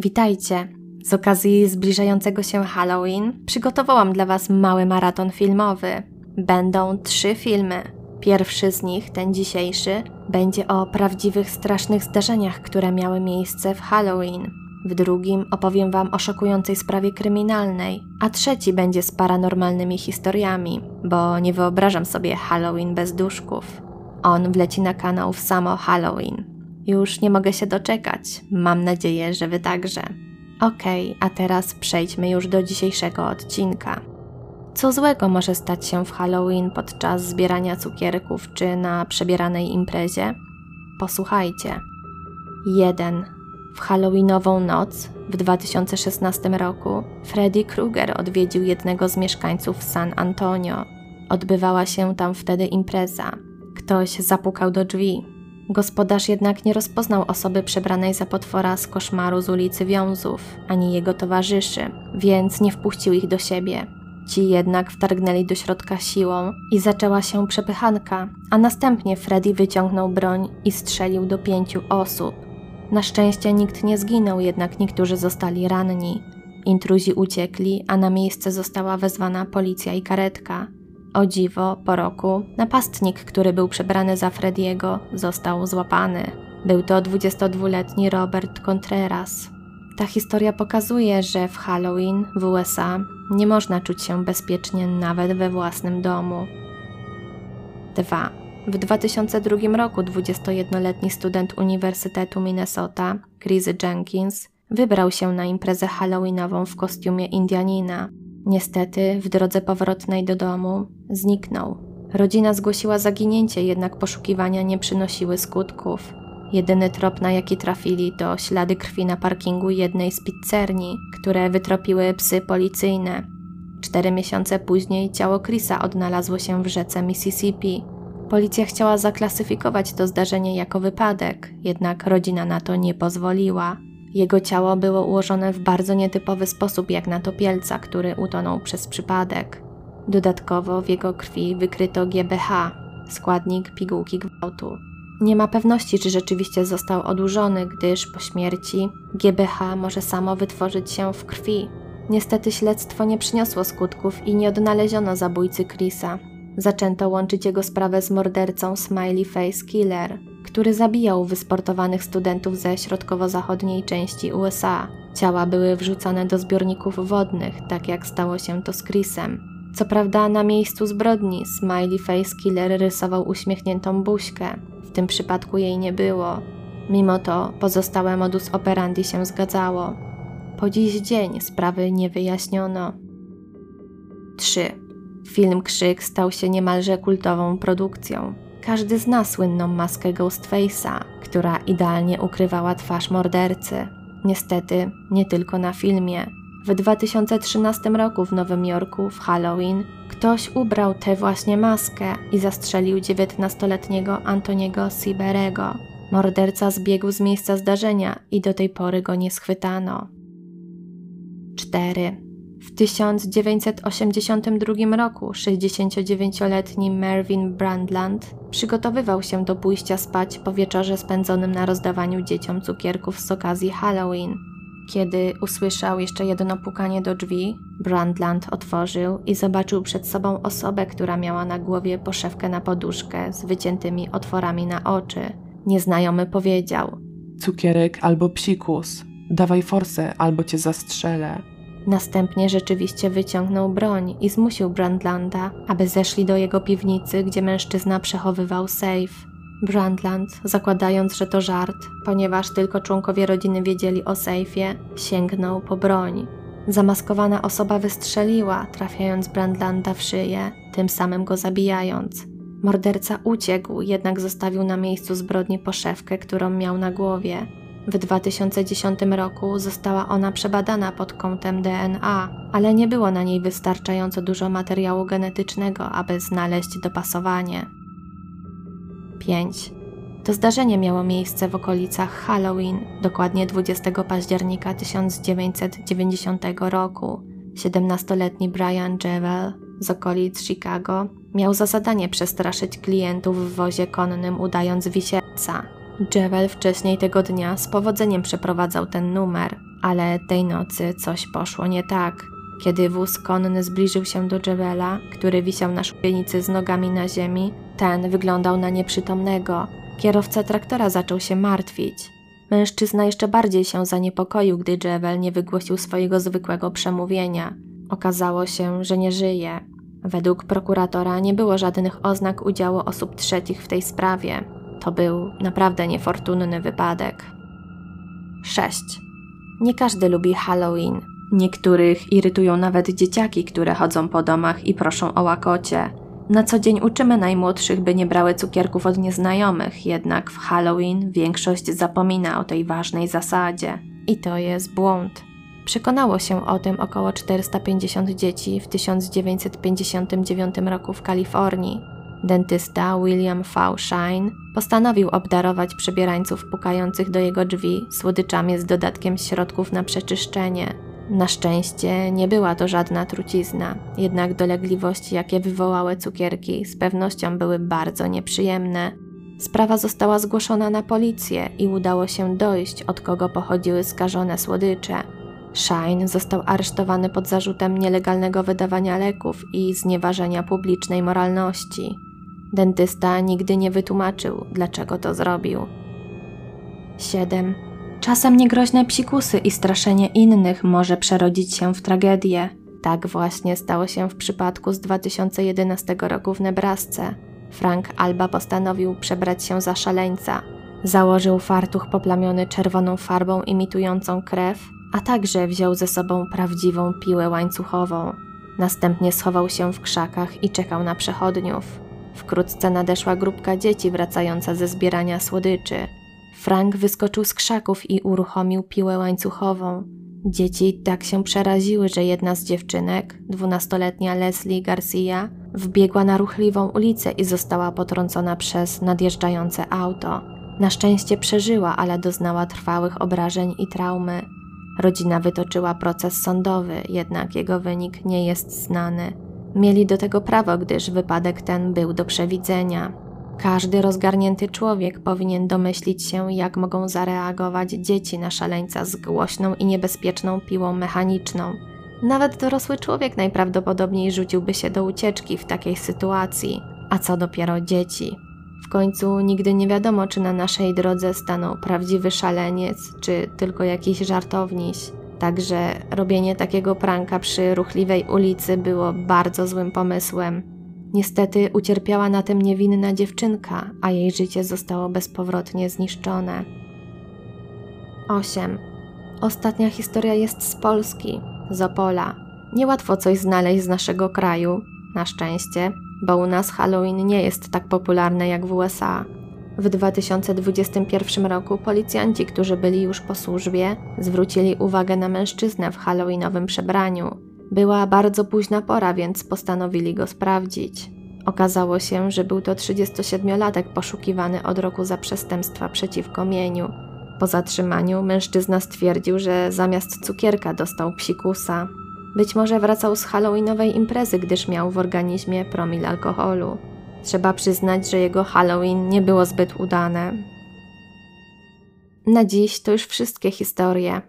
Witajcie! Z okazji zbliżającego się Halloween przygotowałam dla Was mały maraton filmowy. Będą trzy filmy. Pierwszy z nich, ten dzisiejszy, będzie o prawdziwych, strasznych zdarzeniach, które miały miejsce w Halloween. W drugim opowiem Wam o szokującej sprawie kryminalnej, a trzeci będzie z paranormalnymi historiami, bo nie wyobrażam sobie Halloween bez duszków. On wleci na kanał w samo Halloween. Już nie mogę się doczekać. Mam nadzieję, że Wy także. Okej, okay, a teraz przejdźmy już do dzisiejszego odcinka. Co złego może stać się w Halloween podczas zbierania cukierków czy na przebieranej imprezie? Posłuchajcie. 1. W Halloweenową noc w 2016 roku Freddy Krueger odwiedził jednego z mieszkańców San Antonio. Odbywała się tam wtedy impreza. Ktoś zapukał do drzwi. Gospodarz jednak nie rozpoznał osoby przebranej za potwora z koszmaru z ulicy Wiązów, ani jego towarzyszy, więc nie wpuścił ich do siebie. Ci jednak wtargnęli do środka siłą i zaczęła się przepychanka, a następnie Freddy wyciągnął broń i strzelił do pięciu osób. Na szczęście nikt nie zginął, jednak niektórzy zostali ranni. Intruzi uciekli, a na miejsce została wezwana policja i karetka. O dziwo, po roku, napastnik, który był przebrany za Frediego, został złapany. Był to 22-letni Robert Contreras. Ta historia pokazuje, że w Halloween w USA nie można czuć się bezpiecznie nawet we własnym domu. 2. W 2002 roku 21-letni student Uniwersytetu Minnesota, Chris Jenkins, wybrał się na imprezę halloweenową w kostiumie Indianina. Niestety, w drodze powrotnej do domu zniknął. Rodzina zgłosiła zaginięcie, jednak poszukiwania nie przynosiły skutków. Jedyny trop, na jaki trafili, to ślady krwi na parkingu jednej z pizzerni, które wytropiły psy policyjne. Cztery miesiące później ciało Chrisa odnalazło się w rzece Mississippi. Policja chciała zaklasyfikować to zdarzenie jako wypadek, jednak rodzina na to nie pozwoliła. Jego ciało było ułożone w bardzo nietypowy sposób, jak na topielca, który utonął przez przypadek. Dodatkowo w jego krwi wykryto GBH, składnik pigułki gwałtu. Nie ma pewności, czy rzeczywiście został odłużony, gdyż po śmierci GBH może samo wytworzyć się w krwi. Niestety śledztwo nie przyniosło skutków i nie odnaleziono zabójcy Chrisa. Zaczęto łączyć jego sprawę z mordercą Smiley Face Killer, który zabijał wysportowanych studentów ze środkowo-zachodniej części USA. Ciała były wrzucane do zbiorników wodnych, tak jak stało się to z Chrisem. Co prawda na miejscu zbrodni Smiley Face Killer rysował uśmiechniętą buźkę. W tym przypadku jej nie było. Mimo to pozostałe modus operandi się zgadzało. Po dziś dzień sprawy nie wyjaśniono. 3. Film Krzyk stał się niemalże kultową produkcją. Każdy zna słynną maskę Ghostface'a, która idealnie ukrywała twarz mordercy. Niestety, nie tylko na filmie. W 2013 roku w Nowym Jorku w Halloween ktoś ubrał tę właśnie maskę i zastrzelił 19-letniego Antoniego Siberego. Morderca zbiegł z miejsca zdarzenia i do tej pory go nie schwytano. 4. W 1982 roku 69-letni Mervyn Brandland przygotowywał się do pójścia spać po wieczorze spędzonym na rozdawaniu dzieciom cukierków z okazji Halloween. Kiedy usłyszał jeszcze jedno pukanie do drzwi, Brandland otworzył i zobaczył przed sobą osobę, która miała na głowie poszewkę na poduszkę z wyciętymi otworami na oczy. Nieznajomy powiedział: Cukierek albo psikus. Dawaj forsę, albo cię zastrzelę. Następnie rzeczywiście wyciągnął broń i zmusił Brandlanda, aby zeszli do jego piwnicy, gdzie mężczyzna przechowywał safe. Brandland, zakładając, że to żart, ponieważ tylko członkowie rodziny wiedzieli o sejfie, sięgnął po broń. Zamaskowana osoba wystrzeliła, trafiając Brandlanda w szyję, tym samym go zabijając. Morderca uciekł, jednak zostawił na miejscu zbrodni poszewkę, którą miał na głowie. W 2010 roku została ona przebadana pod kątem DNA, ale nie było na niej wystarczająco dużo materiału genetycznego, aby znaleźć dopasowanie. 5. To zdarzenie miało miejsce w okolicach Halloween, dokładnie 20 października 1990 roku. 17-letni Brian Jewell z okolic Chicago miał za zadanie przestraszyć klientów w wozie konnym udając wisielca. Jewel wcześniej tego dnia z powodzeniem przeprowadzał ten numer, Ale tej nocy coś poszło nie tak. Kiedy wóz konny zbliżył się do Jewela, który wisiał na szubienicy z nogami na ziemi, ten wyglądał na nieprzytomnego. Kierowca traktora zaczął się martwić. Mężczyzna jeszcze bardziej się zaniepokoił, gdy Jewel nie wygłosił swojego zwykłego przemówienia. Okazało się, że nie żyje. Według prokuratora nie było żadnych oznak udziału osób trzecich w tej sprawie. To był naprawdę niefortunny wypadek. 6. Nie każdy lubi Halloween. Niektórych irytują nawet dzieciaki, które chodzą po domach i proszą o łakocie. Na co dzień uczymy najmłodszych, by nie brały cukierków od nieznajomych, jednak w Halloween większość zapomina o tej ważnej zasadzie. I to jest błąd. Przekonało się o tym około 450 dzieci w 1959 roku w Kalifornii. Dentysta William V. Shine postanowił obdarować przebierańców pukających do jego drzwi słodyczami z dodatkiem środków na przeczyszczenie. Na szczęście nie była to żadna trucizna, jednak dolegliwości, jakie wywołały cukierki, z pewnością były bardzo nieprzyjemne. Sprawa została zgłoszona na policję i udało się dojść, od kogo pochodziły skażone słodycze. Shine został aresztowany pod zarzutem nielegalnego wydawania leków i znieważenia publicznej moralności. Dentysta nigdy nie wytłumaczył, dlaczego to zrobił. 7. Czasem niegroźne psikusy i straszenie innych może przerodzić się w tragedię. Tak właśnie stało się w przypadku z 2011 roku w Nebrasce. Frank Alba postanowił przebrać się za szaleńca. Założył fartuch poplamiony czerwoną farbą imitującą krew, a także wziął ze sobą prawdziwą piłę łańcuchową. Następnie schował się w krzakach i czekał na przechodniów. Wkrótce nadeszła grupka dzieci wracająca ze zbierania słodyczy. Frank wyskoczył z krzaków i uruchomił piłę łańcuchową. Dzieci tak się przeraziły, że jedna z dziewczynek, dwunastoletnia Leslie Garcia, wbiegła na ruchliwą ulicę i została potrącona przez nadjeżdżające auto. Na szczęście przeżyła, ale doznała trwałych obrażeń i traumy. Rodzina wytoczyła proces sądowy, jednak jego wynik nie jest znany. Mieli do tego prawo, gdyż wypadek ten był do przewidzenia. Każdy rozgarnięty człowiek powinien domyślić się, jak mogą zareagować dzieci na szaleńca z głośną i niebezpieczną piłą mechaniczną. Nawet dorosły człowiek najprawdopodobniej rzuciłby się do ucieczki w takiej sytuacji, a co dopiero dzieci. W końcu nigdy nie wiadomo, czy na naszej drodze stanął prawdziwy szaleniec, czy tylko jakiś żartowniś. Także robienie takiego pranka przy ruchliwej ulicy było bardzo złym pomysłem. Niestety ucierpiała na tym niewinna dziewczynka, a jej życie zostało bezpowrotnie zniszczone. 8. Ostatnia historia jest z Polski, z Opola. Niełatwo coś znaleźć z naszego kraju, na szczęście, bo u nas Halloween nie jest tak popularne jak w USA. W 2021 roku policjanci, którzy byli już po służbie, zwrócili uwagę na mężczyznę w halloweenowym przebraniu. Była bardzo późna pora, więc postanowili go sprawdzić. Okazało się, że był to 37-latek poszukiwany od roku za przestępstwa przeciwko mieniu. Po zatrzymaniu mężczyzna stwierdził, że zamiast cukierka dostał psikusa. Być może wracał z halloweenowej imprezy, gdyż miał w organizmie promil alkoholu. Trzeba przyznać, że jego Halloween nie było zbyt udane. Na dziś to już wszystkie historie.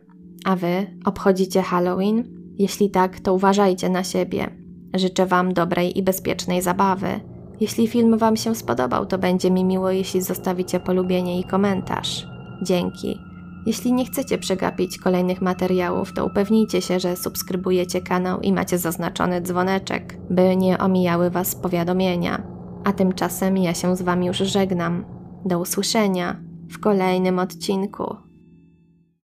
A wy obchodzicie Halloween? Jeśli tak, to uważajcie na siebie. Życzę Wam dobrej i bezpiecznej zabawy. Jeśli film Wam się spodobał, to będzie mi miło, jeśli zostawicie polubienie i komentarz. Dzięki. Jeśli nie chcecie przegapić kolejnych materiałów, to upewnijcie się, że subskrybujecie kanał i macie zaznaczony dzwoneczek, by nie omijały Was powiadomienia. A tymczasem ja się z Wami już żegnam. Do usłyszenia w kolejnym odcinku.